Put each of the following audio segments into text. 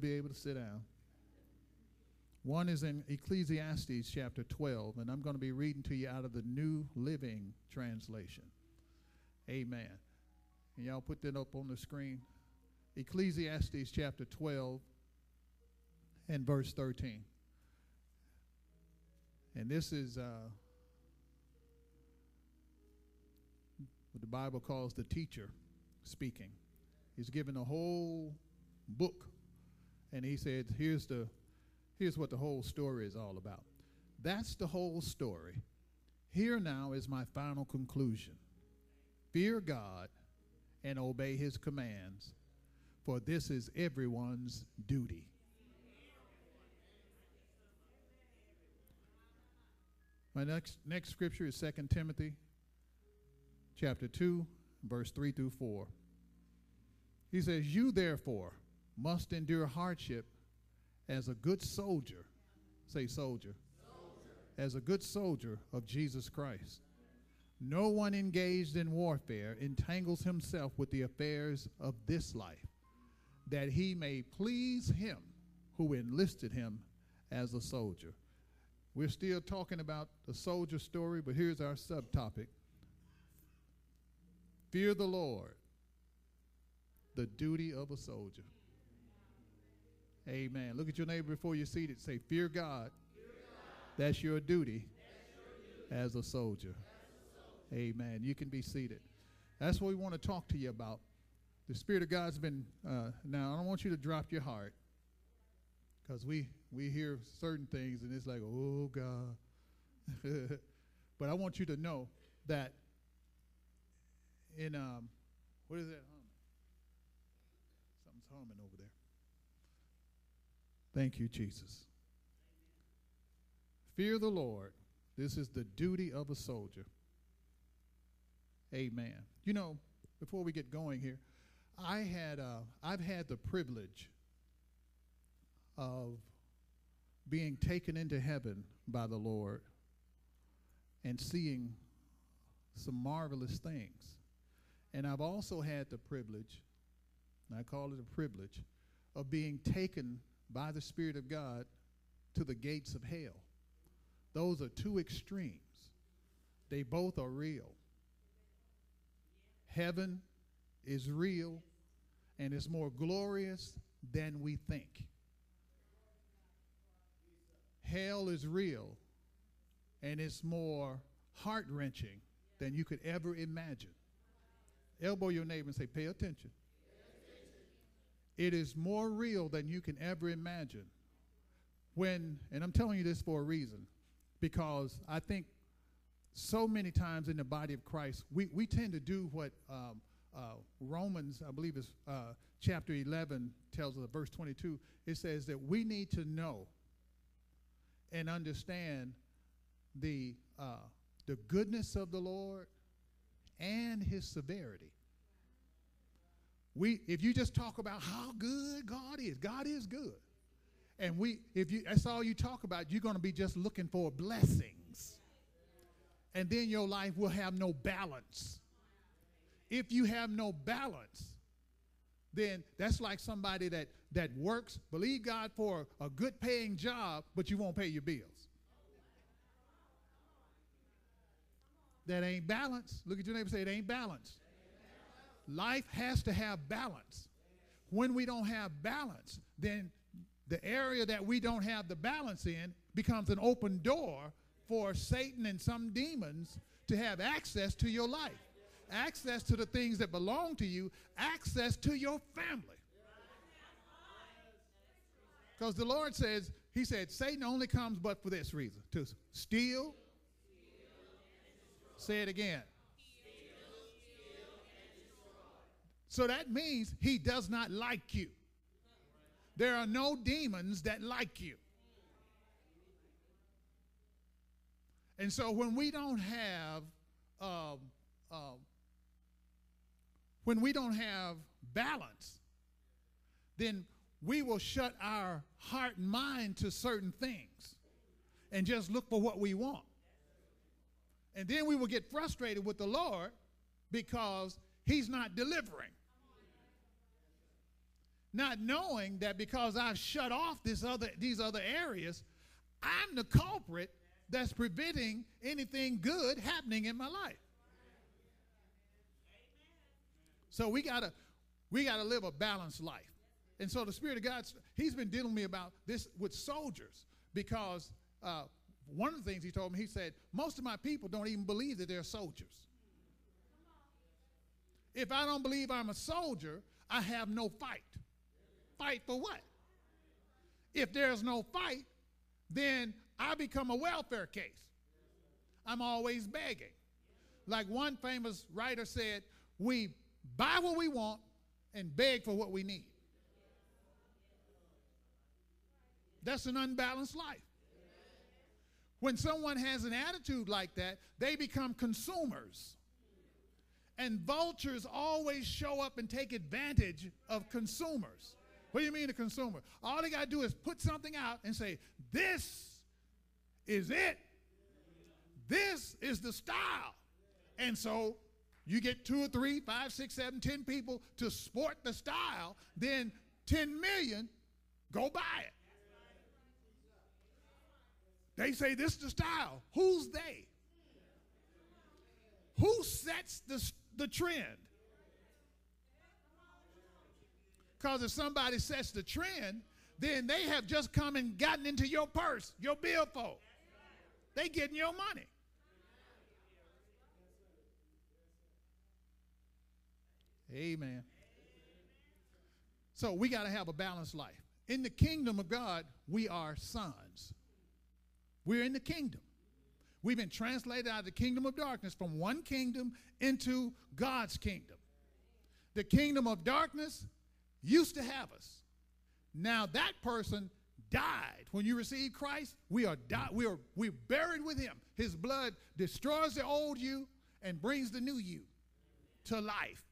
Be able to sit down. One is in Ecclesiastes chapter 12, and I'm going to be reading to you out of the New Living Translation. Amen. And y'all put that up on the screen. Ecclesiastes chapter 12 and verse 13. And this is uh, what the Bible calls the teacher speaking. He's given a whole book and he said, here's, the, here's what the whole story is all about. That's the whole story. Here now is my final conclusion fear God and obey his commands, for this is everyone's duty. My next, next scripture is 2 Timothy chapter 2, verse 3 through 4. He says, You therefore, must endure hardship as a good soldier. Say, soldier. soldier. As a good soldier of Jesus Christ. No one engaged in warfare entangles himself with the affairs of this life, that he may please him who enlisted him as a soldier. We're still talking about the soldier story, but here's our subtopic Fear the Lord, the duty of a soldier. Amen. Look at your neighbor before you're seated. Say, Fear God. Fear God. That's, your duty, That's your duty as a soldier. As a soldier. Amen. You can be seated. That's what we want to talk to you about. The Spirit of God's been, uh, now I don't want you to drop your heart because we, we hear certain things and it's like, oh God. but I want you to know that in, um, what is that humming? Something's humming over there. Thank you, Jesus. Fear the Lord. This is the duty of a soldier. Amen. You know, before we get going here, I had uh, I've had the privilege of being taken into heaven by the Lord and seeing some marvelous things. And I've also had the privilege, and I call it a privilege, of being taken by the Spirit of God to the gates of hell. Those are two extremes. They both are real. Heaven is real and it's more glorious than we think. Hell is real and it's more heart wrenching than you could ever imagine. Elbow your neighbor and say, Pay attention. It is more real than you can ever imagine. When, and I'm telling you this for a reason, because I think so many times in the body of Christ, we, we tend to do what um, uh, Romans, I believe is uh, chapter 11, tells us, verse 22. It says that we need to know and understand the, uh, the goodness of the Lord and his severity. We, if you just talk about how good God is, God is good. And we, if you, that's all you talk about, you're going to be just looking for blessings. And then your life will have no balance. If you have no balance, then that's like somebody that, that works, believe God for a good paying job, but you won't pay your bills. That ain't balanced. Look at your neighbor say it ain't balanced. Life has to have balance. When we don't have balance, then the area that we don't have the balance in becomes an open door for Satan and some demons to have access to your life, access to the things that belong to you, access to your family. Because the Lord says, He said, Satan only comes but for this reason to steal, Say it again. So that means he does not like you. There are no demons that like you. And so when we don't have, um, uh, when we don't have balance, then we will shut our heart and mind to certain things and just look for what we want. And then we will get frustrated with the Lord because he's not delivering. Not knowing that because I've shut off this other, these other areas, I'm the culprit that's preventing anything good happening in my life. So we gotta we gotta live a balanced life. And so the Spirit of God, He's been dealing with me about this with soldiers because uh, one of the things He told me, He said, most of my people don't even believe that they're soldiers. If I don't believe I'm a soldier, I have no fight. Fight for what? If there's no fight, then I become a welfare case. I'm always begging. Like one famous writer said, we buy what we want and beg for what we need. That's an unbalanced life. When someone has an attitude like that, they become consumers. And vultures always show up and take advantage of consumers. What do you mean the consumer? All they got to do is put something out and say, This is it. This is the style. And so you get two or three, five, six, seven, ten people to sport the style, then 10 million go buy it. They say this is the style. Who's they? Who sets the, the trend? Because if somebody sets the trend, then they have just come and gotten into your purse, your billfold. They getting your money. Amen. So we got to have a balanced life. In the kingdom of God, we are sons. We're in the kingdom. We've been translated out of the kingdom of darkness from one kingdom into God's kingdom. The kingdom of darkness used to have us. Now that person died. When you receive Christ, we are di- we are we buried with him. His blood destroys the old you and brings the new you to life.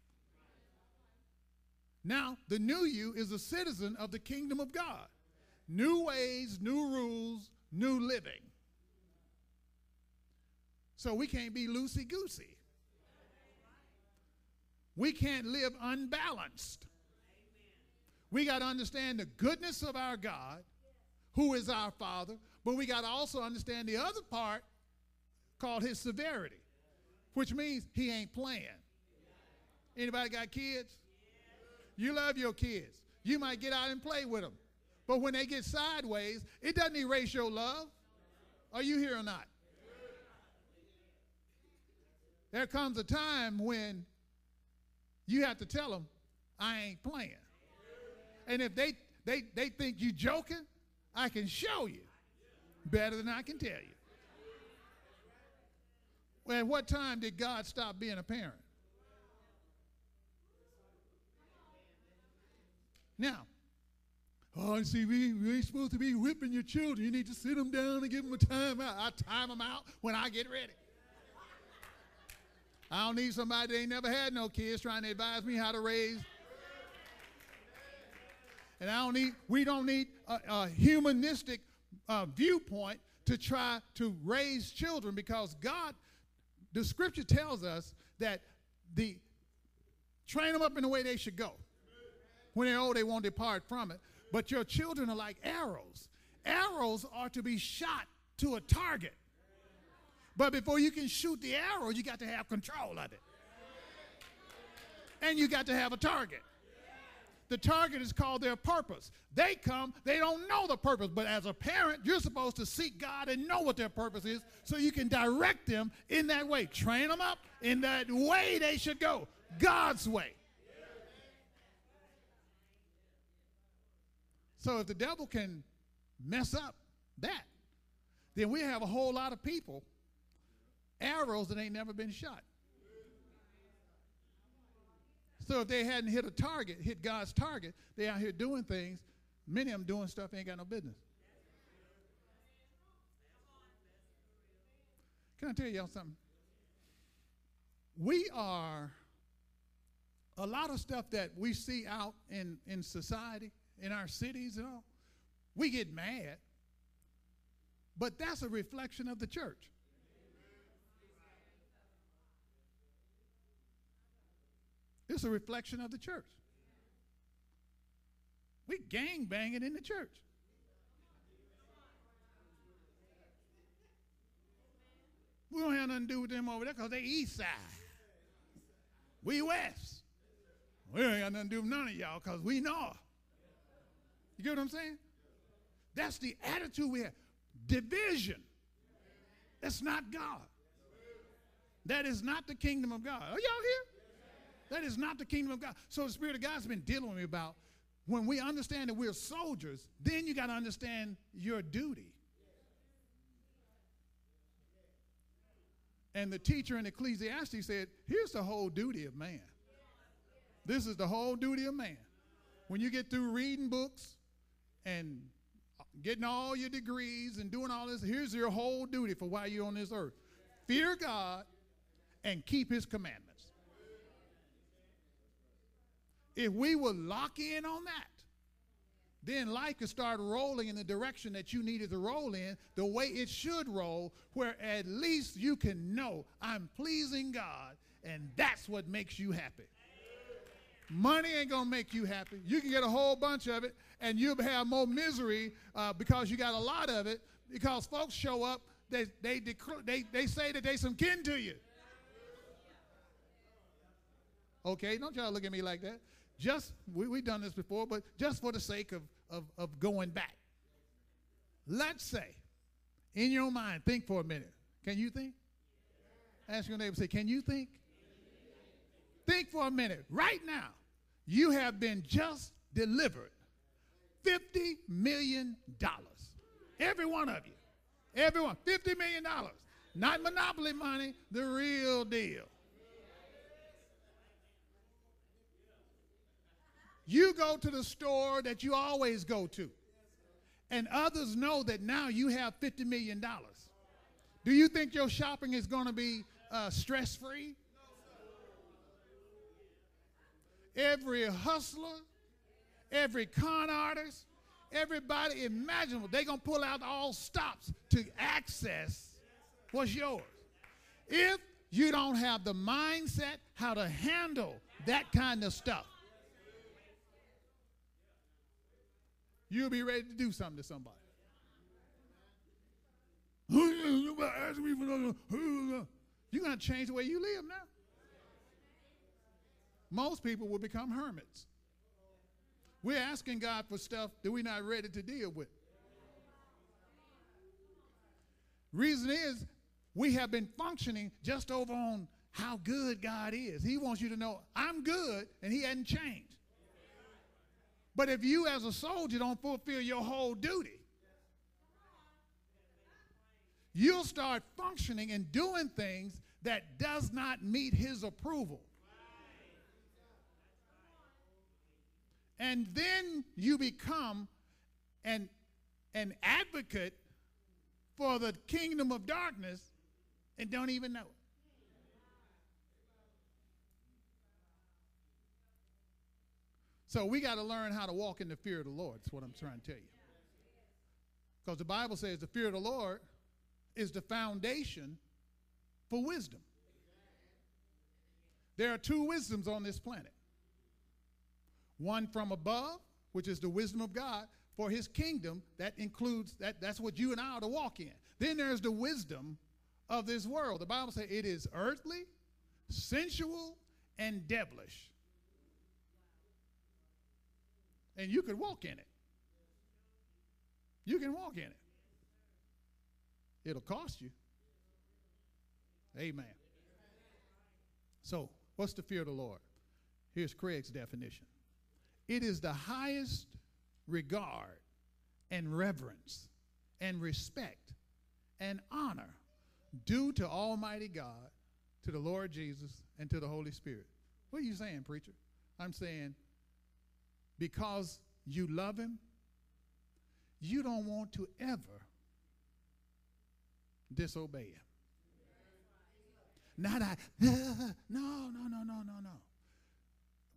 Now, the new you is a citizen of the kingdom of God. New ways, new rules, new living. So we can't be loosey goosey. We can't live unbalanced. We got to understand the goodness of our God who is our Father, but we got to also understand the other part called his severity, which means he ain't playing. Anybody got kids? You love your kids. You might get out and play with them. But when they get sideways, it doesn't erase your love. Are you here or not? There comes a time when you have to tell them, I ain't playing. And if they, they, they think you're joking, I can show you better than I can tell you. Well, at what time did God stop being a parent? Now, oh, see, we, we ain't supposed to be whipping your children. You need to sit them down and give them a time out. I time them out when I get ready. I don't need somebody that ain't never had no kids trying to advise me how to raise and I don't need, we don't need a, a humanistic uh, viewpoint to try to raise children because God, the scripture tells us that the train them up in the way they should go. When they're old, they won't depart from it. But your children are like arrows. Arrows are to be shot to a target. But before you can shoot the arrow, you got to have control of it. And you got to have a target. The target is called their purpose. They come, they don't know the purpose, but as a parent, you're supposed to seek God and know what their purpose is so you can direct them in that way. Train them up in that way they should go, God's way. So if the devil can mess up that, then we have a whole lot of people arrows that ain't never been shot. So if they hadn't hit a target, hit God's target, they out here doing things. Many of them doing stuff ain't got no business. Can I tell y'all something? We are a lot of stuff that we see out in, in society, in our cities and all, we get mad. But that's a reflection of the church. It's a reflection of the church. We gang banging in the church. We don't have nothing to do with them over there because they east side. We west. We ain't got nothing to do with none of y'all because we know. You get what I'm saying? That's the attitude we have. Division. That's not God. That is not the kingdom of God. Are y'all here? That is not the kingdom of God. So the Spirit of God's been dealing with me about when we understand that we're soldiers, then you got to understand your duty. And the teacher in Ecclesiastes said, here's the whole duty of man. This is the whole duty of man. When you get through reading books and getting all your degrees and doing all this, here's your whole duty for why you're on this earth fear God and keep his commandments. If we would lock in on that, then life could start rolling in the direction that you needed to roll in, the way it should roll, where at least you can know I'm pleasing God, and that's what makes you happy. Money ain't gonna make you happy. You can get a whole bunch of it, and you'll have more misery uh, because you got a lot of it. Because folks show up, they they they they say that they some kin to you. Okay, don't y'all look at me like that. Just we we've done this before, but just for the sake of of, of going back. Let's say, in your mind, think for a minute. Can you think? Ask your neighbor, say, Can you think? Think for a minute. Right now, you have been just delivered $50 million. Every one of you. Everyone. $50 million. Not monopoly money, the real deal. You go to the store that you always go to, and others know that now you have $50 million. Do you think your shopping is going to be uh, stress free? Every hustler, every con artist, everybody imaginable, they're going to pull out all stops to access what's yours. If you don't have the mindset how to handle that kind of stuff, you'll be ready to do something to somebody. You're going to change the way you live now. Most people will become hermits. We're asking God for stuff that we're not ready to deal with. Reason is, we have been functioning just over on how good God is. He wants you to know, I'm good, and He hasn't changed. But if you as a soldier don't fulfill your whole duty, you'll start functioning and doing things that does not meet his approval. And then you become an, an advocate for the kingdom of darkness and don't even know it. So we got to learn how to walk in the fear of the Lord. That's what I'm trying to tell you. Because the Bible says the fear of the Lord is the foundation for wisdom. There are two wisdoms on this planet one from above, which is the wisdom of God for his kingdom, that includes that, that's what you and I are to walk in. Then there's the wisdom of this world. The Bible says it is earthly, sensual, and devilish and you could walk in it. You can walk in it. It'll cost you. Amen. So, what's the fear of the Lord? Here's Craig's definition it is the highest regard and reverence and respect and honor due to Almighty God, to the Lord Jesus, and to the Holy Spirit. What are you saying, preacher? I'm saying because you love him, you don't want to ever disobey him. Not I, no, no, no, no, no, no.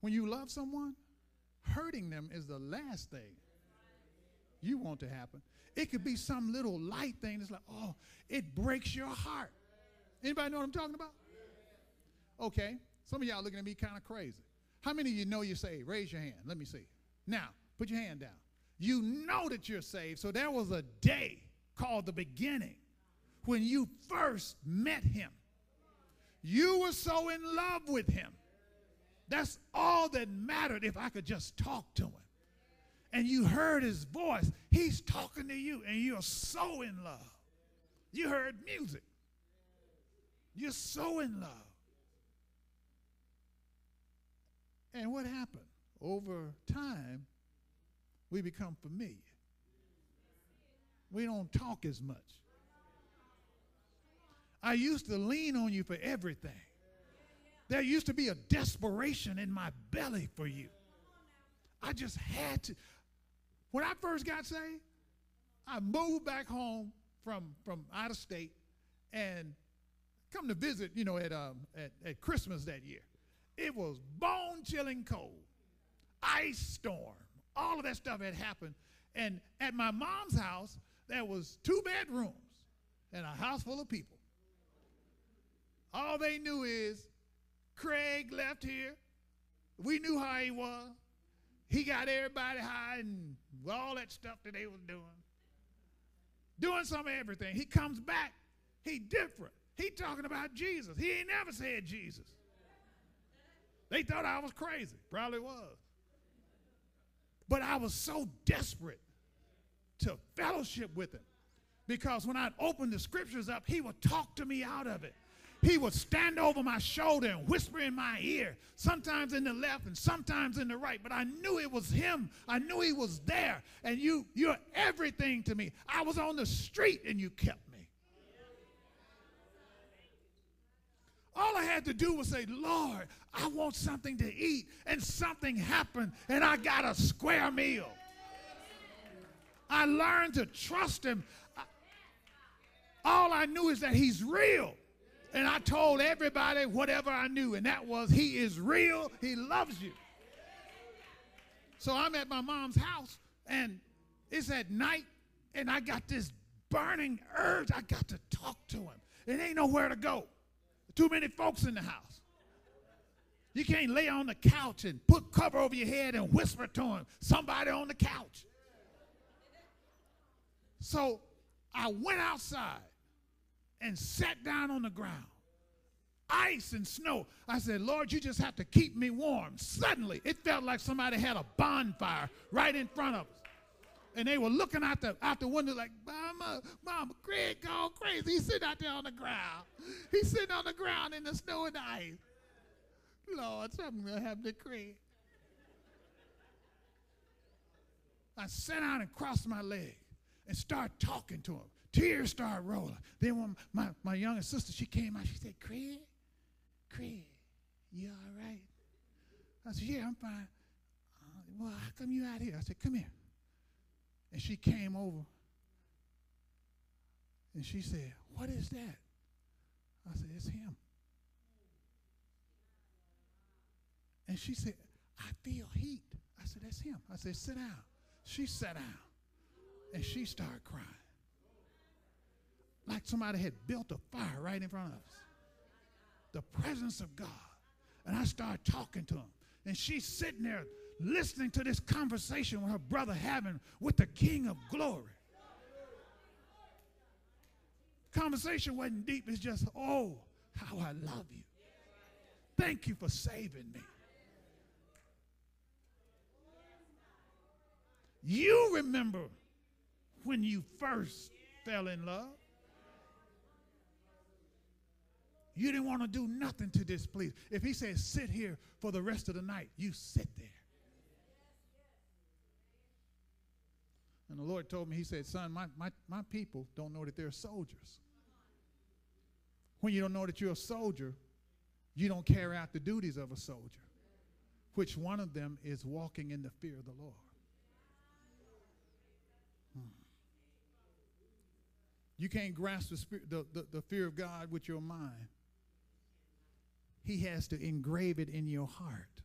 When you love someone, hurting them is the last thing you want to happen. It could be some little light thing that's like, oh, it breaks your heart. Anybody know what I'm talking about? Okay, some of y'all looking at me kind of crazy. How many of you know you're saved? Raise your hand. Let me see. Now, put your hand down. You know that you're saved. So there was a day called the beginning when you first met him. You were so in love with him. That's all that mattered if I could just talk to him. And you heard his voice. He's talking to you, and you're so in love. You heard music. You're so in love. And what happened? Over time, we become familiar. We don't talk as much. I used to lean on you for everything. There used to be a desperation in my belly for you. I just had to. When I first got saved, I moved back home from, from out of state and come to visit, you know, at, um, at, at Christmas that year. It was bone chilling cold, ice storm, all of that stuff had happened. And at my mom's house, there was two bedrooms and a house full of people. All they knew is Craig left here. We knew how he was. He got everybody high and all that stuff that they was doing. Doing some of everything. He comes back. He different. He talking about Jesus. He ain't never said Jesus. They thought I was crazy. Probably was. But I was so desperate to fellowship with him because when I'd open the scriptures up, he would talk to me out of it. He would stand over my shoulder and whisper in my ear, sometimes in the left and sometimes in the right. But I knew it was him. I knew he was there. And you, you're everything to me. I was on the street and you kept me. All I had to do was say, Lord, I want something to eat. And something happened, and I got a square meal. I learned to trust him. All I knew is that he's real. And I told everybody whatever I knew, and that was he is real, he loves you. So I'm at my mom's house, and it's at night, and I got this burning urge. I got to talk to him. It ain't nowhere to go. Too many folks in the house. You can't lay on the couch and put cover over your head and whisper to him, somebody on the couch. So I went outside and sat down on the ground. Ice and snow. I said, Lord, you just have to keep me warm. Suddenly, it felt like somebody had a bonfire right in front of us. And they were looking out the out the window like, Mama, Mama, Craig gone crazy. He's sitting out there on the ground. He's sitting on the ground in the snow and ice. Lord, something gonna happen to Craig. I sat down and crossed my leg and started talking to him. Tears started rolling. Then when my, my youngest sister, she came out, she said, Craig, Craig, you all right? I said, yeah, I'm fine. Uh, well, how come you out here? I said, come here. And she came over and she said, what is that? I said, it's him. And she said, I feel heat. I said, that's him. I said, sit down. She sat down and she started crying like somebody had built a fire right in front of us. The presence of God. And I started talking to him. And she's sitting there listening to this conversation with her brother having with the King of Glory. Conversation wasn't deep, it's just, oh, how I love you. Thank you for saving me. You remember when you first fell in love. You didn't want to do nothing to displease. If he says, sit here for the rest of the night, you sit there. And the Lord told me, He said, Son, my, my, my people don't know that they're soldiers. when you don't know that you're a soldier, you don't carry out the duties of a soldier, which one of them is walking in the fear of the Lord. Hmm. You can't grasp the, spirit, the, the, the fear of God with your mind. He has to engrave it in your heart.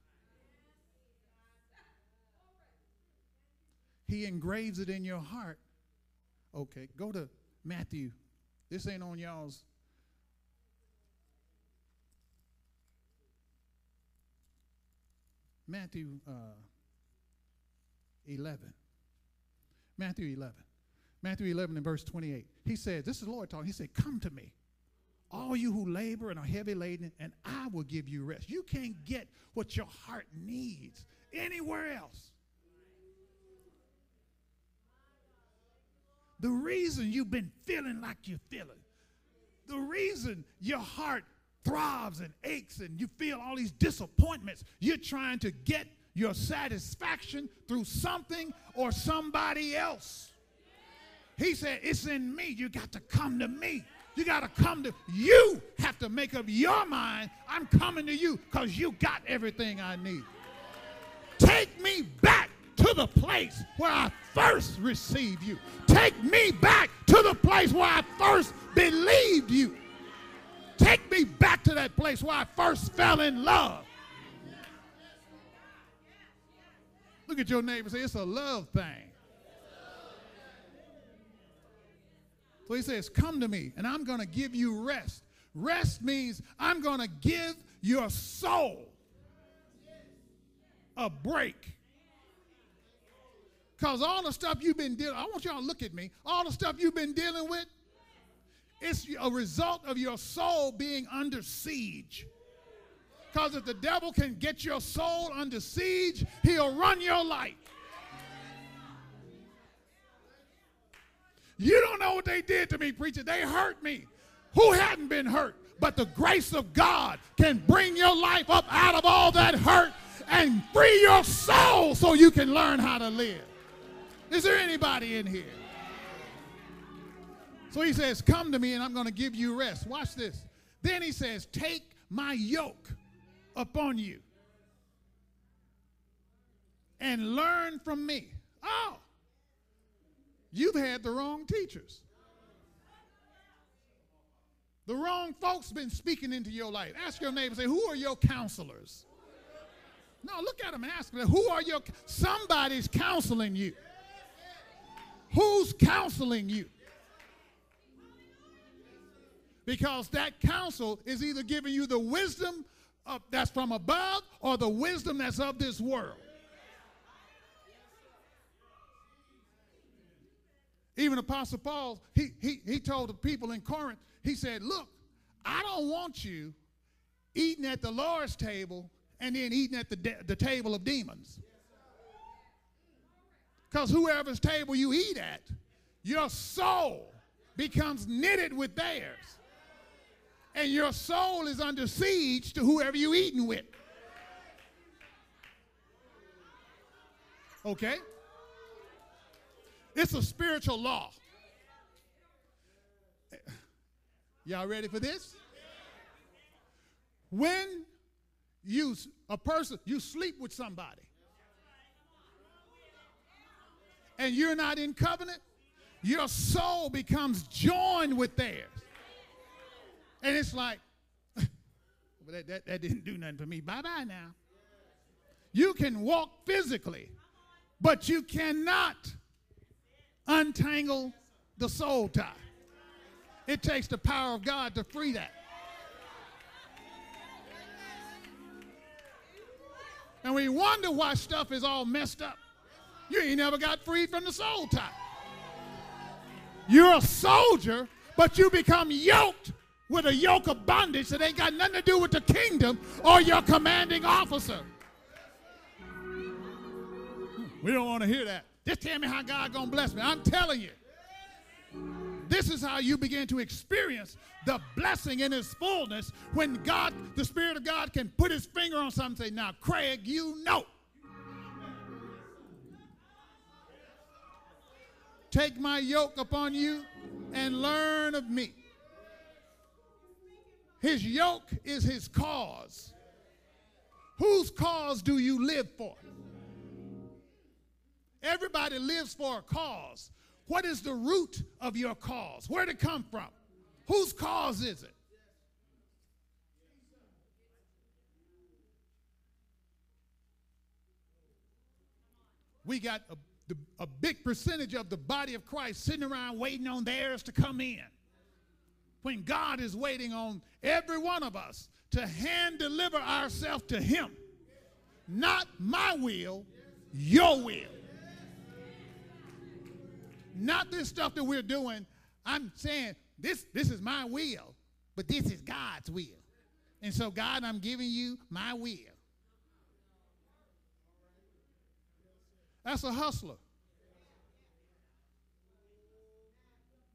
He engraves it in your heart. Okay, go to Matthew. This ain't on y'all's. Matthew uh, 11. Matthew 11. Matthew 11 and verse 28. He said, This is the Lord talking. He said, Come to me, all you who labor and are heavy laden, and I will give you rest. You can't get what your heart needs anywhere else. The reason you've been feeling like you're feeling, the reason your heart throbs and aches and you feel all these disappointments, you're trying to get your satisfaction through something or somebody else. He said, It's in me. You got to come to me. You got to come to you have to make up your mind. I'm coming to you because you got everything I need. Take me back the place where I first received you. Take me back to the place where I first believed you. Take me back to that place where I first fell in love. Look at your neighbor say, it's a love thing. So he says, Come to me, and I'm going to give you rest. Rest means I'm going to give your soul a break. Because all the stuff you've been dealing, I want y'all to look at me. All the stuff you've been dealing with, it's a result of your soul being under siege. Because if the devil can get your soul under siege, he'll run your life. You don't know what they did to me, preacher. They hurt me. Who hadn't been hurt? But the grace of God can bring your life up out of all that hurt and free your soul so you can learn how to live. Is there anybody in here? So he says, Come to me and I'm going to give you rest. Watch this. Then he says, Take my yoke upon you and learn from me. Oh, you've had the wrong teachers. The wrong folks been speaking into your life. Ask your neighbor, say, who are your counselors? No, look at them and ask them, who are your, somebody's counseling you. Who's counseling you? Because that counsel is either giving you the wisdom of, that's from above or the wisdom that's of this world. Even Apostle Paul, he, he, he told the people in Corinth, he said, Look, I don't want you eating at the Lord's table and then eating at the, de- the table of demons. Because whoever's table you eat at, your soul becomes knitted with theirs. And your soul is under siege to whoever you're eating with. Okay? It's a spiritual law. Y'all ready for this? When you a person you sleep with somebody and you're not in covenant, your soul becomes joined with theirs. And it's like, well, that, that, that didn't do nothing for me. Bye bye now. You can walk physically, but you cannot untangle the soul tie. It takes the power of God to free that. And we wonder why stuff is all messed up. You ain't never got freed from the soul tie. You're a soldier, but you become yoked with a yoke of bondage that ain't got nothing to do with the kingdom or your commanding officer. We don't want to hear that. Just tell me how God gonna bless me. I'm telling you. This is how you begin to experience the blessing in his fullness when God, the Spirit of God, can put his finger on something and say, Now, Craig, you know. Take my yoke upon you and learn of me. His yoke is his cause. Whose cause do you live for? Everybody lives for a cause. What is the root of your cause? Where did it come from? Whose cause is it? We got a, the, a big percentage of the body of Christ sitting around waiting on theirs to come in. When God is waiting on every one of us to hand deliver ourselves to Him. Not my will, your will. Not this stuff that we're doing. I'm saying this, this is my will, but this is God's will. And so, God, I'm giving you my will. That's a hustler.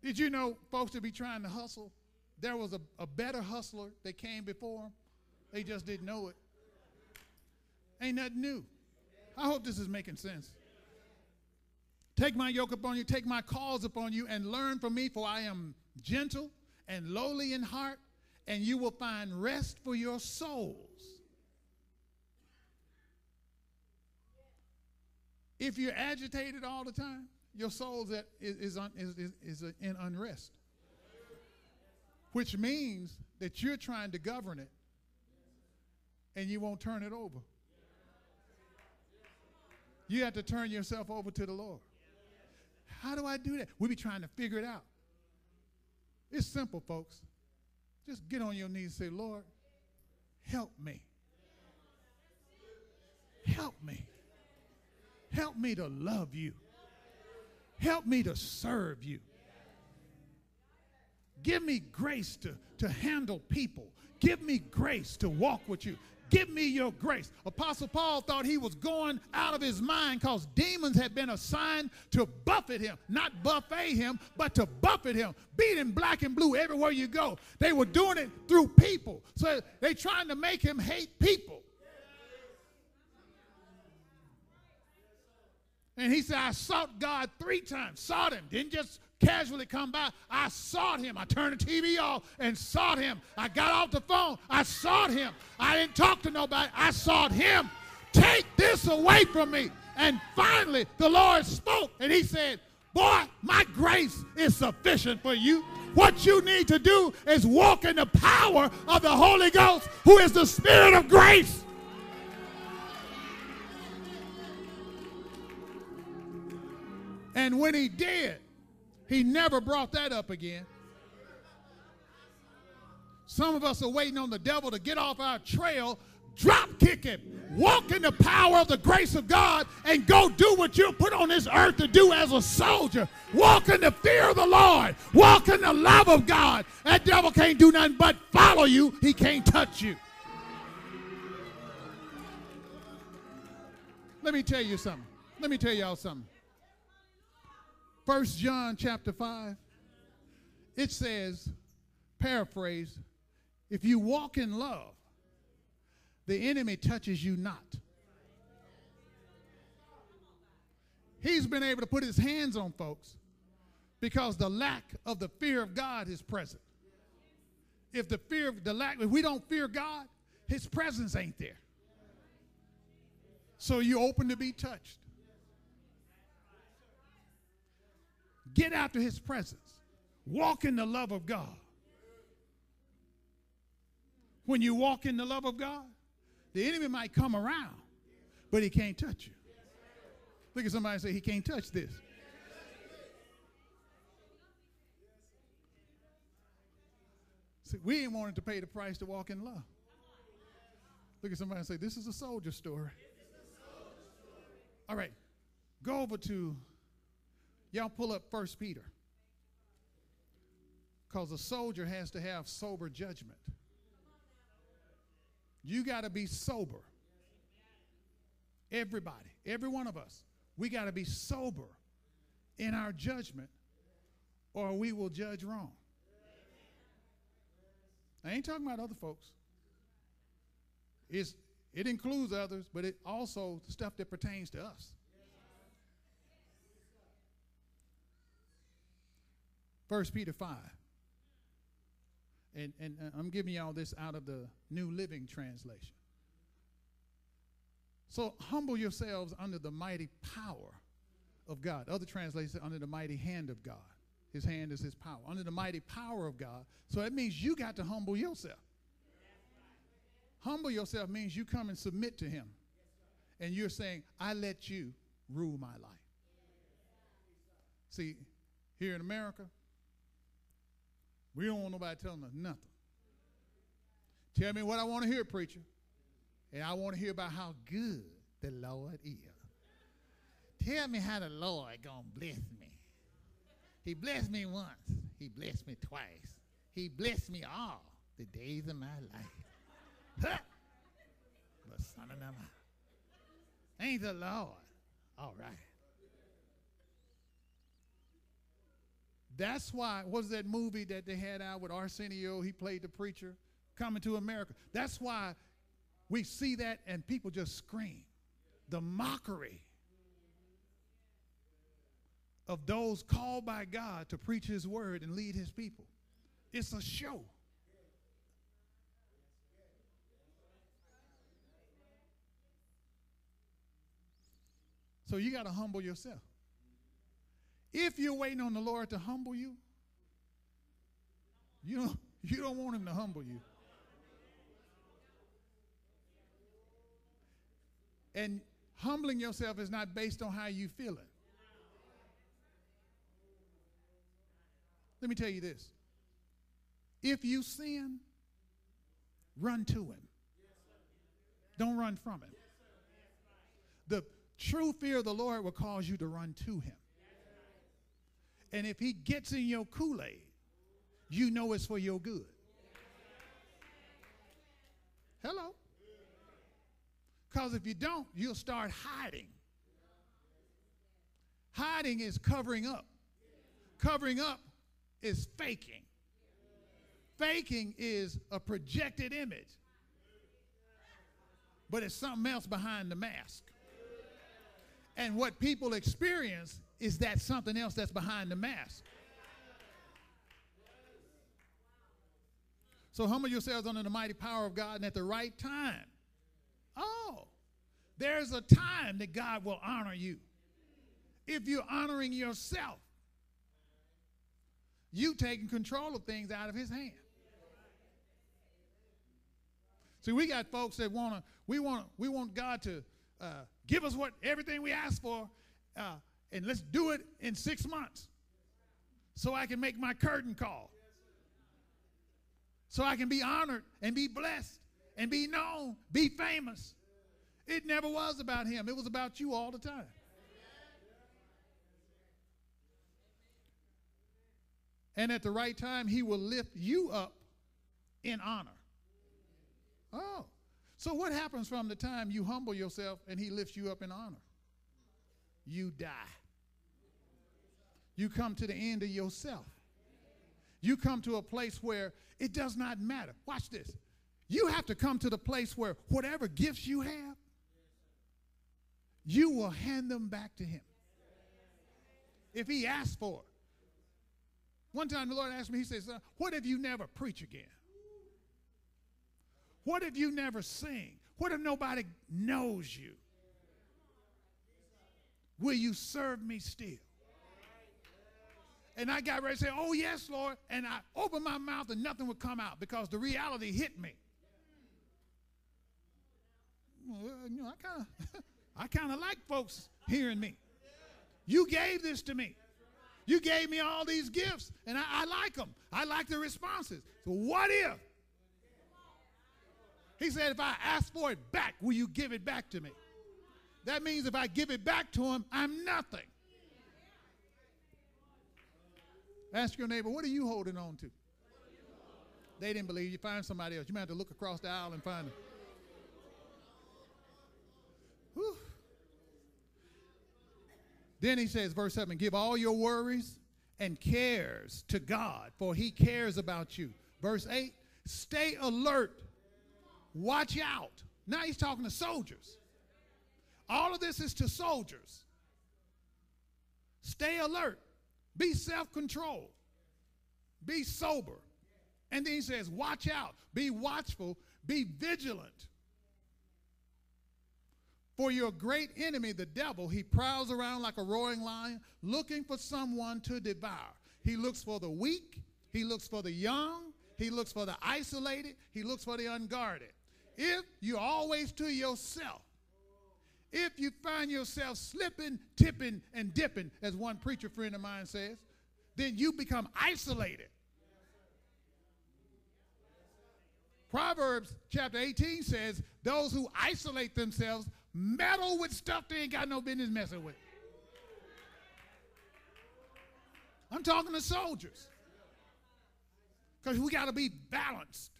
Did you know folks to be trying to hustle? There was a, a better hustler that came before them. They just didn't know it. Ain't nothing new. I hope this is making sense. Take my yoke upon you, take my cause upon you, and learn from me, for I am gentle and lowly in heart, and you will find rest for your souls. If you're agitated all the time, your soul is, is, is, is, is in unrest, which means that you're trying to govern it and you won't turn it over. You have to turn yourself over to the Lord. How do I do that? We be trying to figure it out. It's simple, folks. Just get on your knees and say, Lord, help me. Help me. Help me to love you. Help me to serve you. Give me grace to, to handle people. Give me grace to walk with you. Give me your grace. Apostle Paul thought he was going out of his mind because demons had been assigned to buffet him, not buffet him, but to buffet him, beat him black and blue everywhere you go. They were doing it through people. So they trying to make him hate people. And he said, I sought God three times, sought him, didn't just casually come by. I sought him. I turned the TV off and sought him. I got off the phone. I sought him. I didn't talk to nobody. I sought him. Take this away from me. And finally, the Lord spoke and he said, Boy, my grace is sufficient for you. What you need to do is walk in the power of the Holy Ghost, who is the Spirit of grace. And when he did, he never brought that up again. Some of us are waiting on the devil to get off our trail, drop kick him, walk in the power of the grace of God, and go do what you're put on this earth to do as a soldier. Walk in the fear of the Lord, walk in the love of God. That devil can't do nothing but follow you, he can't touch you. Let me tell you something. Let me tell y'all something. First John chapter 5, it says, paraphrase, if you walk in love, the enemy touches you not. He's been able to put his hands on folks because the lack of the fear of God is present. If the fear of the lack, if we don't fear God, his presence ain't there. So you're open to be touched. Get after his presence. Walk in the love of God. When you walk in the love of God, the enemy might come around, but he can't touch you. Look at somebody say, he can't touch this. See, we ain't wanted to pay the price to walk in love. Look at somebody and say, This is a soldier story. All right, go over to Y'all pull up First Peter. Because a soldier has to have sober judgment. You got to be sober. Everybody, every one of us, we got to be sober in our judgment or we will judge wrong. I ain't talking about other folks. It's, it includes others, but it also stuff that pertains to us. 1 Peter 5. And, and uh, I'm giving y'all this out of the New Living Translation. So humble yourselves under the mighty power of God. Other translations under the mighty hand of God. His hand is his power. Under the mighty power of God. So that means you got to humble yourself. Humble yourself means you come and submit to him. And you're saying, I let you rule my life. See, here in America, we don't want nobody telling us nothing. Tell me what I want to hear, preacher. And I want to hear about how good the Lord is. Tell me how the Lord gonna bless me. He blessed me once. He blessed me twice. He blessed me all the days of my life. Huh? But son of them, ain't the Lord. All right. That's why, what was that movie that they had out with Arsenio? He played the preacher, Coming to America. That's why we see that and people just scream. The mockery of those called by God to preach his word and lead his people. It's a show. So you got to humble yourself. If you're waiting on the Lord to humble you, you don't, you don't want him to humble you. And humbling yourself is not based on how you feel it. Let me tell you this. If you sin, run to him. Don't run from him. The true fear of the Lord will cause you to run to him. And if he gets in your Kool Aid, you know it's for your good. Hello? Because if you don't, you'll start hiding. Hiding is covering up. Covering up is faking. Faking is a projected image, but it's something else behind the mask. And what people experience is that something else that's behind the mask. So humble yourselves under the mighty power of God, and at the right time, oh, there's a time that God will honor you. If you're honoring yourself, you taking control of things out of his hand. See, we got folks that want to, we want, we want God to uh, give us what everything we ask for, uh, and let's do it in six months, so I can make my curtain call, so I can be honored and be blessed and be known, be famous. It never was about him. It was about you all the time. And at the right time, he will lift you up in honor. Oh. So what happens from the time you humble yourself and he lifts you up in honor? You die. You come to the end of yourself. You come to a place where it does not matter. Watch this. You have to come to the place where whatever gifts you have, you will hand them back to him. If he asks for it. One time the Lord asked me, He says, What if you never preach again? What if you never sing? What if nobody knows you? Will you serve me still? And I got ready to say, Oh, yes, Lord. And I opened my mouth and nothing would come out because the reality hit me. Well, uh, you know, I kind of I kind of like folks hearing me. You gave this to me. You gave me all these gifts, and I, I like them. I like the responses. So what if? He said, if I ask for it back, will you give it back to me? That means if I give it back to him, I'm nothing. Ask your neighbor, what are you holding on to? They didn't believe you. Find somebody else. You might have to look across the aisle and find them. Whew. Then he says, verse 7 Give all your worries and cares to God, for he cares about you. Verse 8 Stay alert, watch out. Now he's talking to soldiers. All of this is to soldiers. Stay alert, be self controlled, be sober, And then he says, Watch out, be watchful, be vigilant. For your great enemy, the devil, he prowls around like a roaring lion, looking for someone to devour. He looks for the weak, he looks for the young, he looks for the isolated, he looks for the unguarded. If you're always to yourself, if you find yourself slipping, tipping, and dipping, as one preacher friend of mine says, then you become isolated. Proverbs chapter 18 says, Those who isolate themselves meddle with stuff they ain't got no business messing with. I'm talking to soldiers. Because we got to be balanced.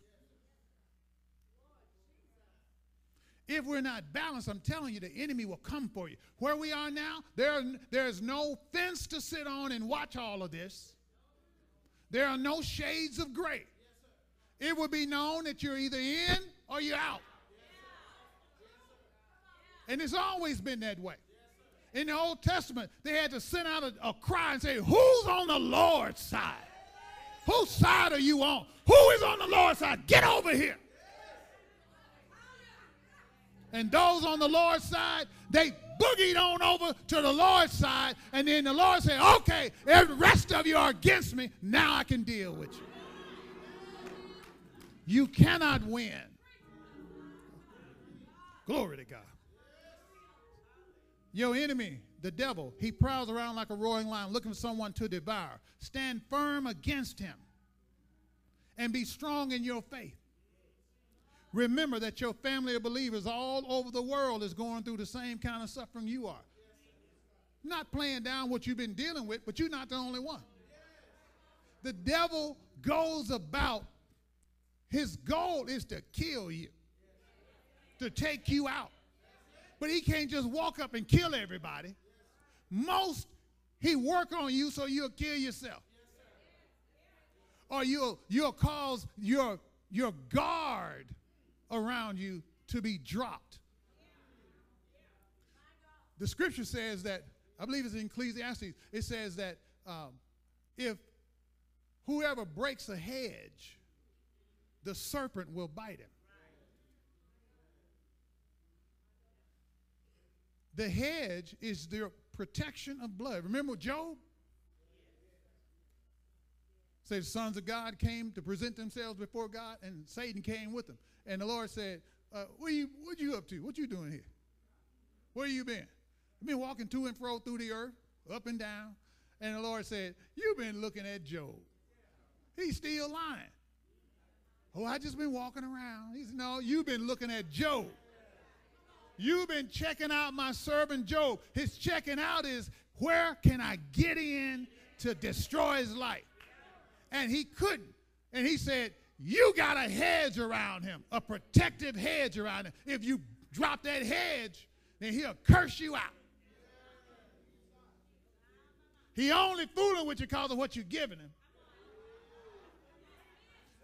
If we're not balanced, I'm telling you, the enemy will come for you. Where we are now, there, there's no fence to sit on and watch all of this. There are no shades of gray. It will be known that you're either in or you're out. And it's always been that way. In the Old Testament, they had to send out a, a cry and say, Who's on the Lord's side? Whose side are you on? Who is on the Lord's side? Get over here. And those on the Lord's side, they boogied on over to the Lord's side. And then the Lord said, Okay, the rest of you are against me. Now I can deal with you. You cannot win. Glory to God. Your enemy, the devil, he prowls around like a roaring lion looking for someone to devour. Stand firm against him and be strong in your faith. Remember that your family of believers all over the world is going through the same kind of suffering you are. Not playing down what you've been dealing with, but you're not the only one. The devil goes about, his goal is to kill you, to take you out. But he can't just walk up and kill everybody. Most, he work on you so you'll kill yourself. Or you'll, you'll cause your, your guard around you to be dropped. The scripture says that, I believe it's in Ecclesiastes, it says that um, if whoever breaks a hedge, the serpent will bite him. The hedge is the protection of blood. Remember Job? Say the sons of God came to present themselves before God, and Satan came with them. And the Lord said, uh, what, you, what you up to? What you doing here? Where you been? You've been walking to and fro through the earth, up and down. And the Lord said, You've been looking at Job. He's still lying. Oh, I just been walking around. He said, No, you've been looking at Job. You've been checking out my servant Job. His checking out is where can I get in to destroy his life? And he couldn't. And he said, You got a hedge around him, a protective hedge around him. If you drop that hedge, then he'll curse you out. He only fooling with you because of what you're giving him.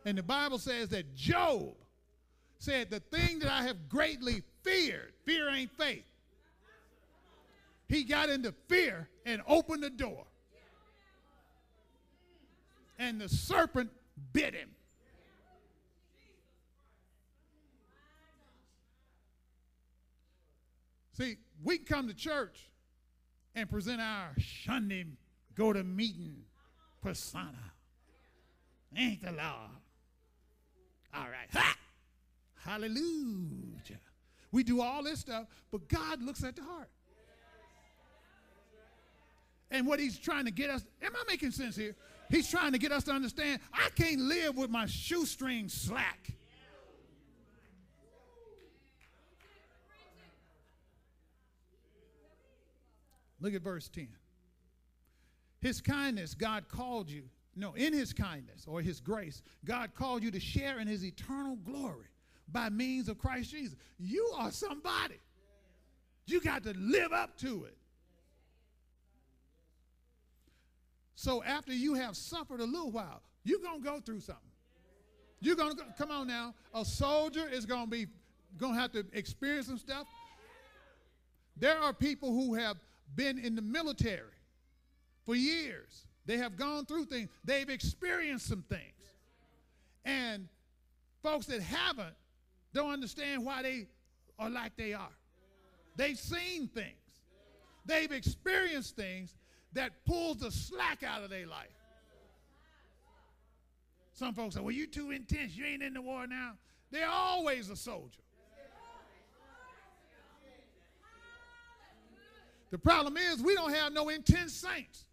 And the Bible says that Job said, The thing that I have greatly feared, fear ain't faith. He got into fear and opened the door. And the serpent bit him. See, we can come to church and present our Sunday go to meeting persona. Ain't the law. All right. Ha! Hallelujah. We do all this stuff, but God looks at the heart. And what he's trying to get us, am I making sense here? He's trying to get us to understand I can't live with my shoestring slack. Look at verse 10. His kindness, God called you. No, in his kindness or his grace, God called you to share in his eternal glory by means of Christ Jesus. You are somebody. You got to live up to it. So after you have suffered a little while, you're going to go through something. You're going to come on now. A soldier is going to be going to have to experience some stuff. There are people who have been in the military for years. They have gone through things. They've experienced some things. And folks that haven't don't understand why they are like they are. They've seen things. They've experienced things that pulls the slack out of their life. Some folks say, well, you too intense. You ain't in the war now. They're always a soldier. The problem is we don't have no intense saints.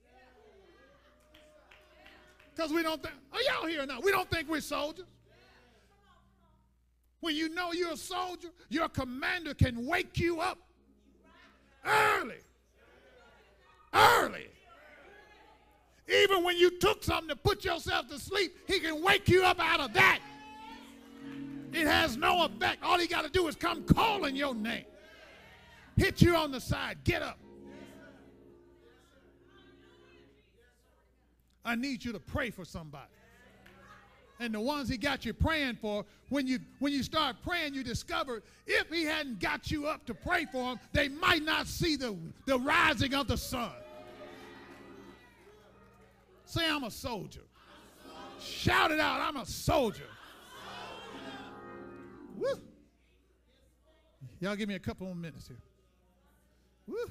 Because we don't think, are y'all here now? We don't think we're soldiers. When you know you're a soldier, your commander can wake you up early. Early. Even when you took something to put yourself to sleep, he can wake you up out of that. It has no effect. All he got to do is come calling your name. Hit you on the side. Get up. I need you to pray for somebody. And the ones he got you praying for, when you when you start praying, you discover if he hadn't got you up to pray for them, they might not see the, the rising of the sun. Say, I'm a soldier. Shout it out, I'm a soldier. Woo. Y'all give me a couple more minutes here. Woo.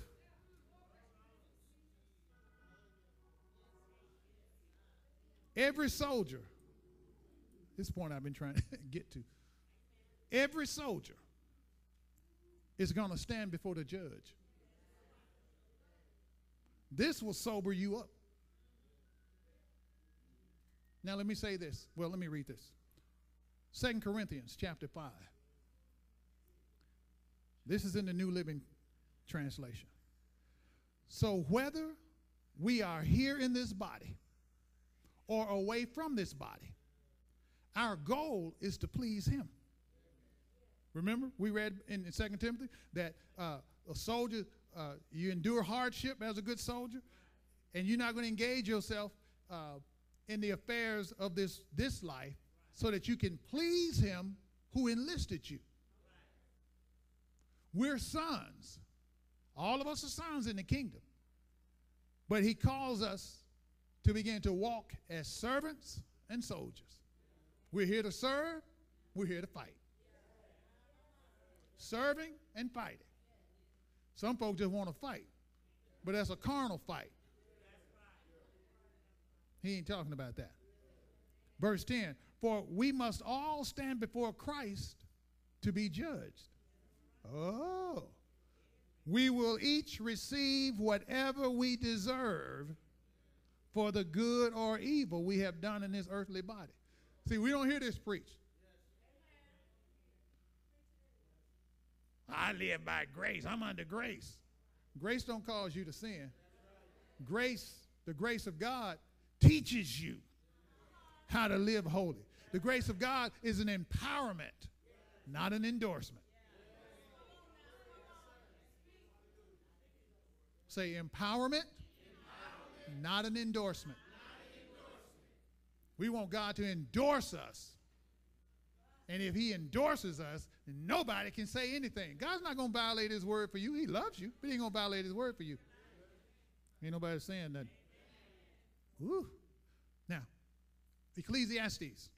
Every soldier, this point I've been trying to get to, every soldier is going to stand before the judge. This will sober you up. Now let me say this. Well, let me read this. Second Corinthians chapter 5. This is in the New Living Translation. So whether we are here in this body or away from this body, our goal is to please him. Remember, we read in, in 2 Timothy that uh, a soldier, uh, you endure hardship as a good soldier, and you're not going to engage yourself uh, in the affairs of this, this life so that you can please him who enlisted you. We're sons. All of us are sons in the kingdom. But he calls us to begin to walk as servants and soldiers. We're here to serve, we're here to fight. Serving and fighting. Some folks just want to fight, but that's a carnal fight. He ain't talking about that. Verse 10 For we must all stand before Christ to be judged. Oh. We will each receive whatever we deserve for the good or evil we have done in this earthly body. See, we don't hear this preached. I live by grace. I'm under grace. Grace don't cause you to sin. Grace, the grace of God, teaches you how to live holy. The grace of God is an empowerment, not an endorsement. Say empowerment, empowerment. Not an endorsement. We want God to endorse us. And if He endorses us, nobody can say anything. God's not going to violate His word for you. He loves you, but He ain't going to violate His word for you. Ain't nobody saying that. Woo. Now, Ecclesiastes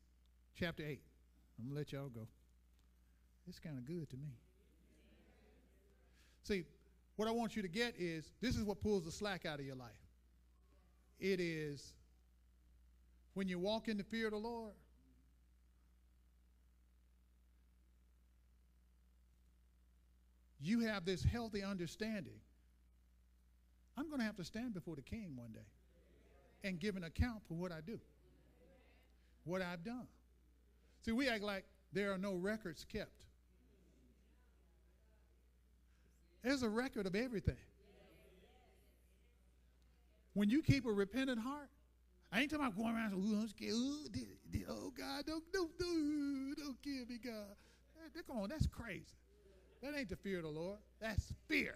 chapter 8. I'm going to let y'all go. It's kind of good to me. See, what I want you to get is this is what pulls the slack out of your life. It is when you walk in the fear of the Lord, you have this healthy understanding. I'm going to have to stand before the king one day and give an account for what I do, what I've done. See, we act like there are no records kept. There's a record of everything. When you keep a repentant heart, I ain't talking about going around, ooh, I'm scared. Ooh, oh, God, don't, don't, don't, don't kill me, God. That, come on, that's crazy. That ain't the fear of the Lord. That's fear.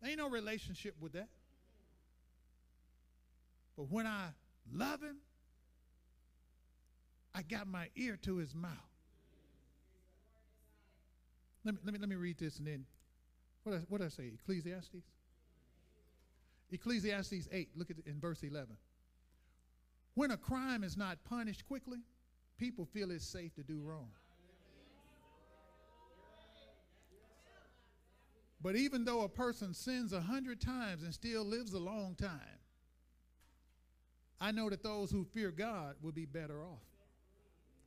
There ain't no relationship with that. But when I love him, I got my ear to his mouth. Let me, let me, let me read this and then, what did, what I say? Ecclesiastes? Ecclesiastes 8, look at in verse 11. When a crime is not punished quickly, people feel it's safe to do wrong. But even though a person sins a hundred times and still lives a long time, I know that those who fear God will be better off.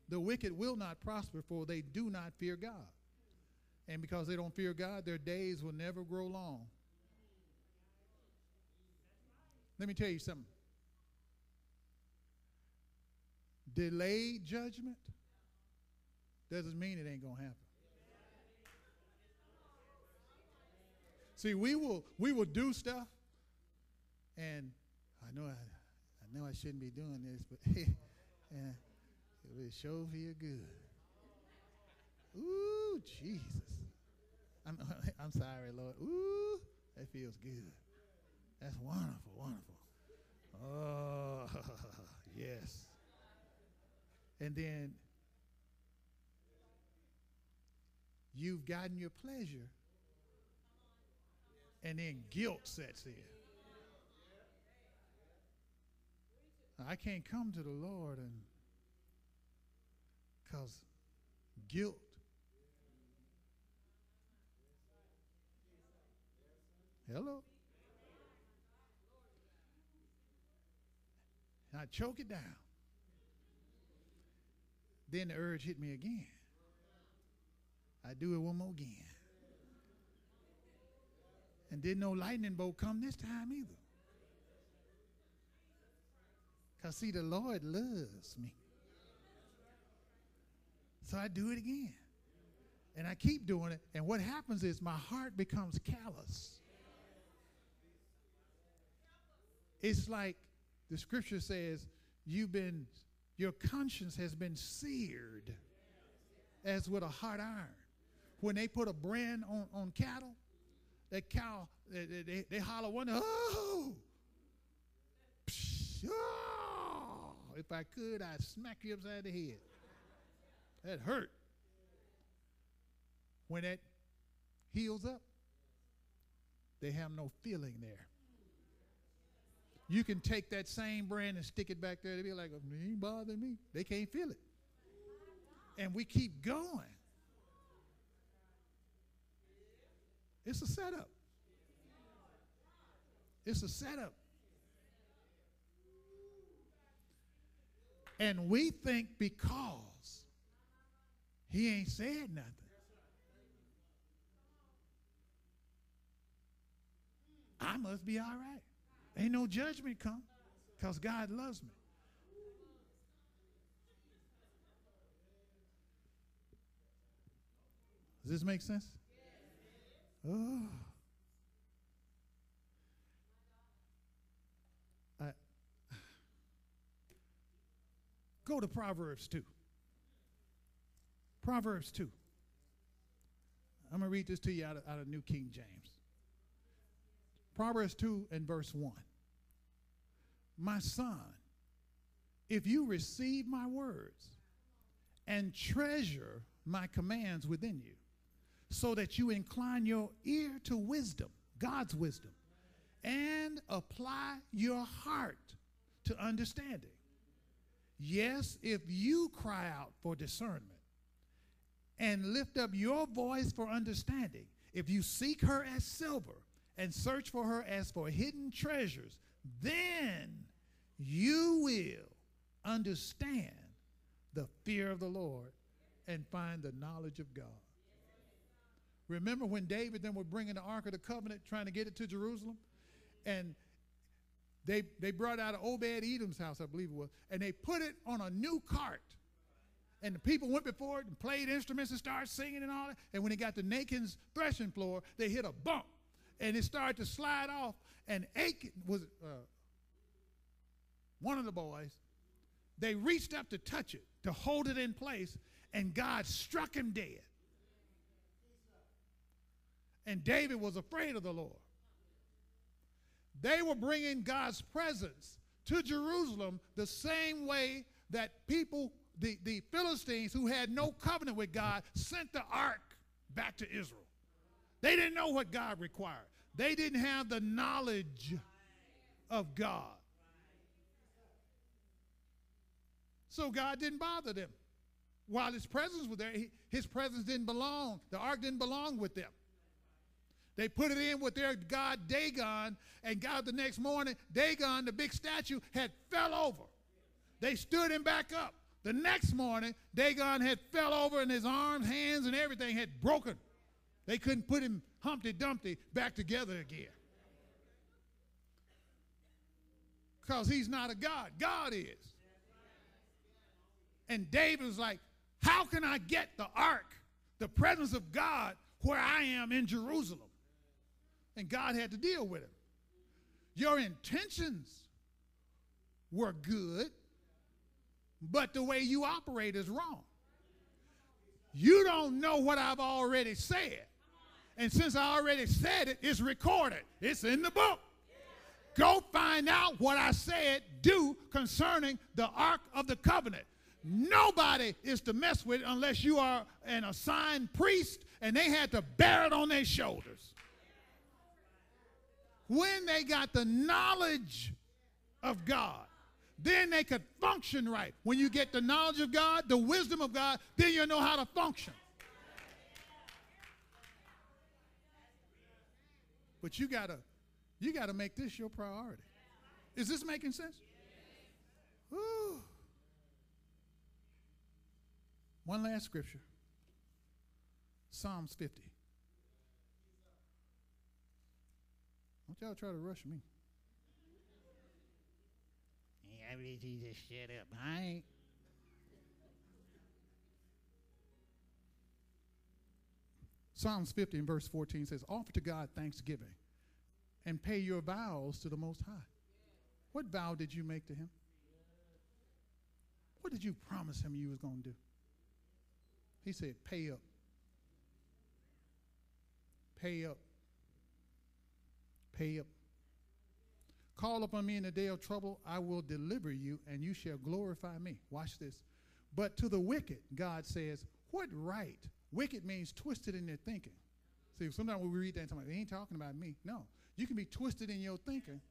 The wicked will not prosper, for they do not fear God. And because they don't fear God, their days will never grow long. Let me tell you something. Delayed judgment doesn't mean it ain't going to happen. See, we will we will do stuff, and I know I, I know I shouldn't be doing this, but it will sure feel good. Ooh, Jesus. I'm I'm sorry, Lord. Ooh, that feels good. That's wonderful, wonderful. Oh, yes. And then you've gotten your pleasure, and then guilt sets in. I can't come to the Lord and because guilt Hello? And I choke it down. Then the urge hit me again. I do it one more again. And didn't no lightning bolt come this time either. Because, see, the Lord loves me. So I do it again. And I keep doing it. And what happens is my heart becomes callous. It's like the scripture says, you've been, your conscience has been seared as with a hot iron. When they put a brand on, on cattle, that cow, they, they, they holler one, oh, Psh, oh, if I could, I'd smack you upside the head. That hurt. When that heals up, they have no feeling there. You can take that same brand and stick it back there. They'll be like, oh, it ain't bothering me. They can't feel it. And we keep going. It's a setup. It's a setup. And we think because he ain't said nothing. I must be all right. Ain't no judgment come because God loves me. Does this make sense? Oh. I, go to Proverbs 2. Proverbs 2. I'm going to read this to you out of, out of New King James. Proverbs 2 and verse 1. My son, if you receive my words and treasure my commands within you, so that you incline your ear to wisdom, God's wisdom, and apply your heart to understanding. Yes, if you cry out for discernment and lift up your voice for understanding, if you seek her as silver and search for her as for hidden treasures, then you will understand the fear of the Lord and find the knowledge of God. Remember when David then were bringing the Ark of the Covenant, trying to get it to Jerusalem? And they, they brought out of Obed Edom's house, I believe it was, and they put it on a new cart. And the people went before it and played instruments and started singing and all that. And when it got to Nachon's threshing floor, they hit a bump and it started to slide off. And Achan was uh, one of the boys. They reached up to touch it, to hold it in place, and God struck him dead. And David was afraid of the Lord. They were bringing God's presence to Jerusalem the same way that people, the, the Philistines who had no covenant with God, sent the ark back to Israel. They didn't know what God required. They didn't have the knowledge of God. So God didn't bother them. While his presence was there, his presence didn't belong. The ark didn't belong with them. They put it in with their god Dagon, and God the next morning, Dagon, the big statue, had fell over. They stood him back up. The next morning, Dagon had fell over and his arms, hands, and everything had broken. They couldn't put him Humpty Dumpty back together again. Because he's not a God. God is. And David was like, How can I get the ark, the presence of God, where I am in Jerusalem? And God had to deal with him. Your intentions were good, but the way you operate is wrong. You don't know what I've already said. And since I already said it, it's recorded, it's in the book. Go find out what I said do concerning the Ark of the Covenant. Nobody is to mess with it unless you are an assigned priest and they had to bear it on their shoulders. When they got the knowledge of God, then they could function right. When you get the knowledge of God, the wisdom of God, then you know how to function. But you gotta, you gotta make this your priority. Is this making sense? Ooh. One last scripture. Psalms 50. Don't y'all try to rush me. I you just shut up. I ain't. Psalms 50 and verse 14 says, Offer to God thanksgiving and pay your vows to the Most High. What vow did you make to Him? What did you promise Him you was going to do? He said, Pay up. Pay up. Pay up. Call upon me in the day of trouble, I will deliver you, and you shall glorify me. Watch this. But to the wicked, God says, What right? Wicked means twisted in their thinking. See, sometimes when we read that, they ain't talking about me. No. You can be twisted in your thinking.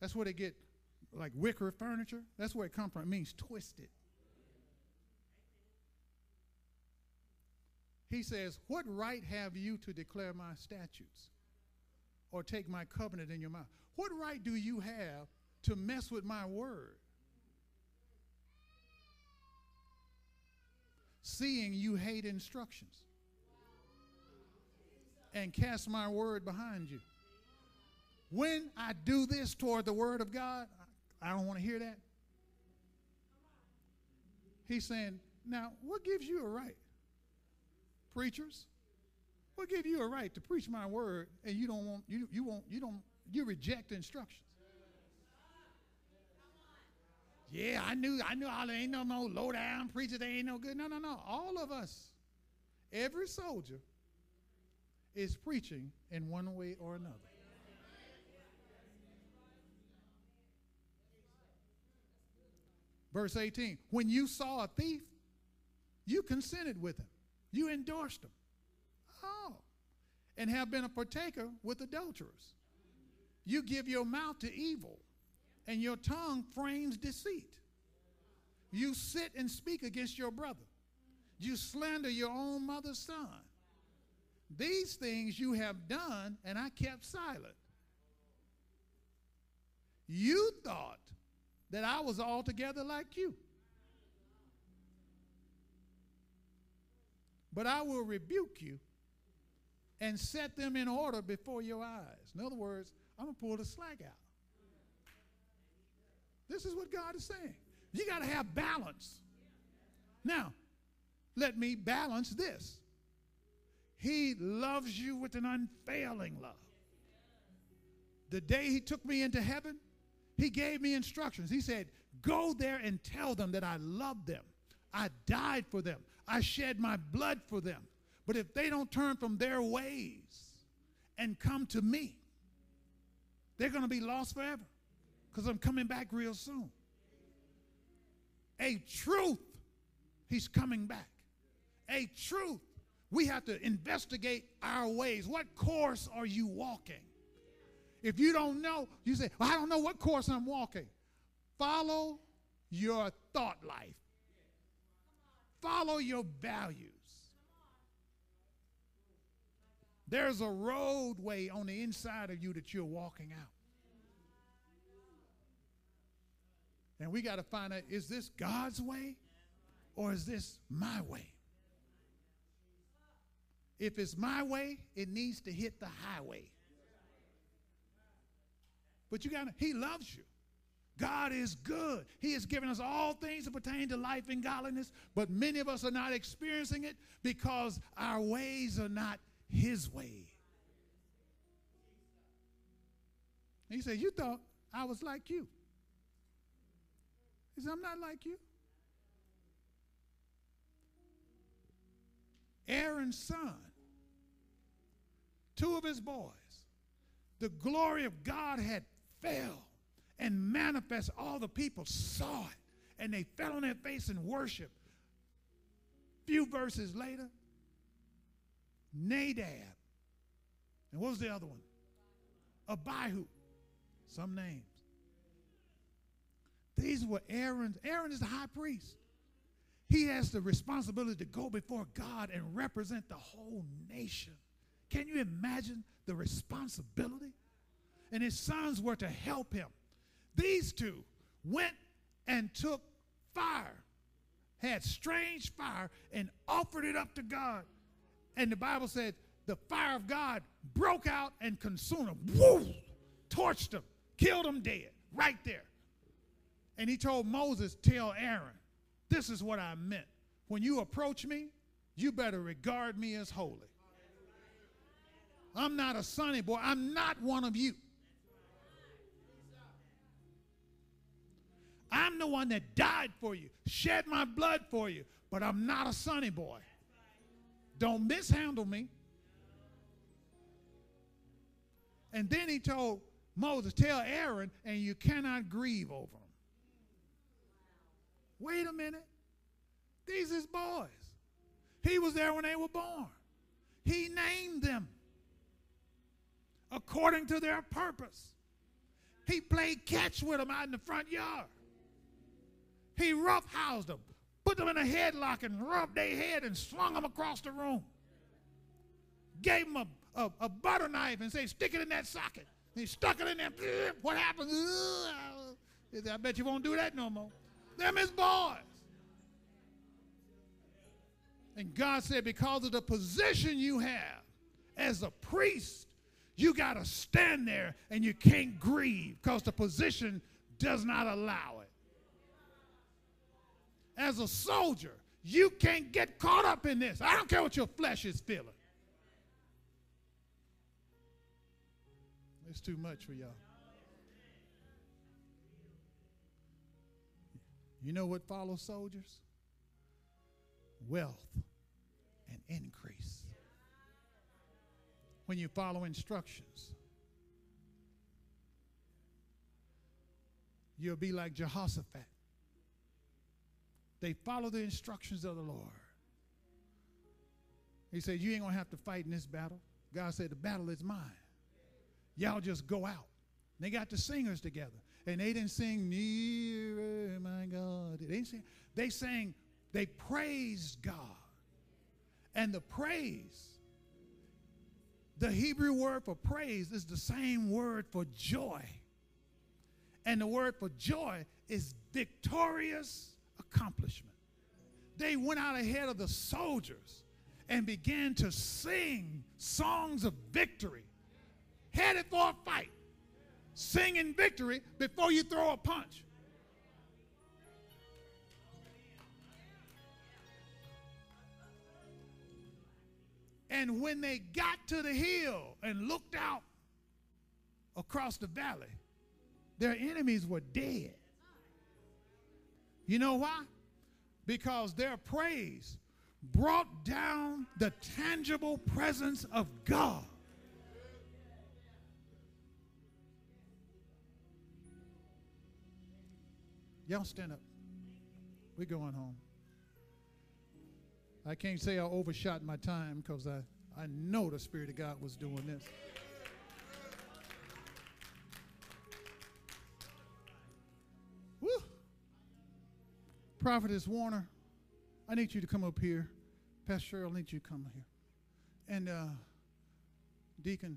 That's where they get like wicker furniture. That's where it comes from. It means twisted. He says, What right have you to declare my statutes or take my covenant in your mouth? What right do you have to mess with my word? Seeing you hate instructions and cast my word behind you. When I do this toward the word of God, I don't want to hear that. He's saying, Now, what gives you a right? preachers? What give you a right to preach my word and you don't want you you won't you don't you reject instructions? Yeah, I knew I knew all ain't no more low down preachers, they ain't no good. No, no, no. All of us, every soldier is preaching in one way or another. Verse 18 When you saw a thief, you consented with him. You endorsed them. Oh. And have been a partaker with adulterers. You give your mouth to evil, and your tongue frames deceit. You sit and speak against your brother. You slander your own mother's son. These things you have done, and I kept silent. You thought that I was altogether like you. But I will rebuke you and set them in order before your eyes. In other words, I'm going to pull the slack out. This is what God is saying. You got to have balance. Now, let me balance this. He loves you with an unfailing love. The day He took me into heaven, He gave me instructions. He said, Go there and tell them that I love them. I died for them. I shed my blood for them. But if they don't turn from their ways and come to me, they're going to be lost forever because I'm coming back real soon. A truth, he's coming back. A truth. We have to investigate our ways. What course are you walking? If you don't know, you say, well, I don't know what course I'm walking. Follow your thought life. Follow your values. There's a roadway on the inside of you that you're walking out. And we got to find out is this God's way or is this my way? If it's my way, it needs to hit the highway. But you got to, He loves you. God is good. He has given us all things that pertain to life and godliness, but many of us are not experiencing it because our ways are not His way. He said, You thought I was like you. He said, I'm not like you. Aaron's son, two of his boys, the glory of God had fell and manifest. All the people saw it and they fell on their face in worship. Few verses later, Nadab, and what was the other one? Abihu, some names. These were Aaron's. Aaron is the high priest. He has the responsibility to go before God and represent the whole nation. Can you imagine the responsibility? And his sons were to help him. These two went and took fire, had strange fire, and offered it up to God. And the Bible said the fire of God broke out and consumed them. Woo! Torched them, killed them dead, right there. And he told Moses, Tell Aaron, this is what I meant. When you approach me, you better regard me as holy. I'm not a sonny boy. I'm not one of you. I'm the one that died for you, shed my blood for you, but I'm not a sonny boy. Don't mishandle me. And then he told Moses, Tell Aaron, and you cannot grieve over him. Wait a minute. These is boys. He was there when they were born. He named them according to their purpose. He played catch with them out in the front yard. He roughhoused them, put them in a headlock and rubbed their head and slung them across the room. Gave them a, a, a butter knife and said, stick it in that socket. And he stuck it in there. What happened? I bet you won't do that no more. Them is boys. And God said, because of the position you have as a priest, you got to stand there and you can't grieve because the position does not allow it. As a soldier, you can't get caught up in this. I don't care what your flesh is feeling. It's too much for y'all. You know what follows soldiers? Wealth and increase. When you follow instructions, you'll be like Jehoshaphat. They follow the instructions of the Lord. He said, You ain't going to have to fight in this battle. God said, The battle is mine. Y'all just go out. They got the singers together and they didn't sing nearer, my God. They didn't sing. They sang, they praised God. And the praise, the Hebrew word for praise is the same word for joy. And the word for joy is victorious accomplishment. They went out ahead of the soldiers and began to sing songs of victory, headed for a fight sing in victory before you throw a punch. And when they got to the hill and looked out across the valley, their enemies were dead. You know why? Because their praise brought down the tangible presence of God. Y'all stand up. We're going home. I can't say I overshot my time because I, I know the Spirit of God was doing this. Woo! Prophetess Warner, I need you to come up here. Pastor Cheryl, I need you to come here. And uh, Deacon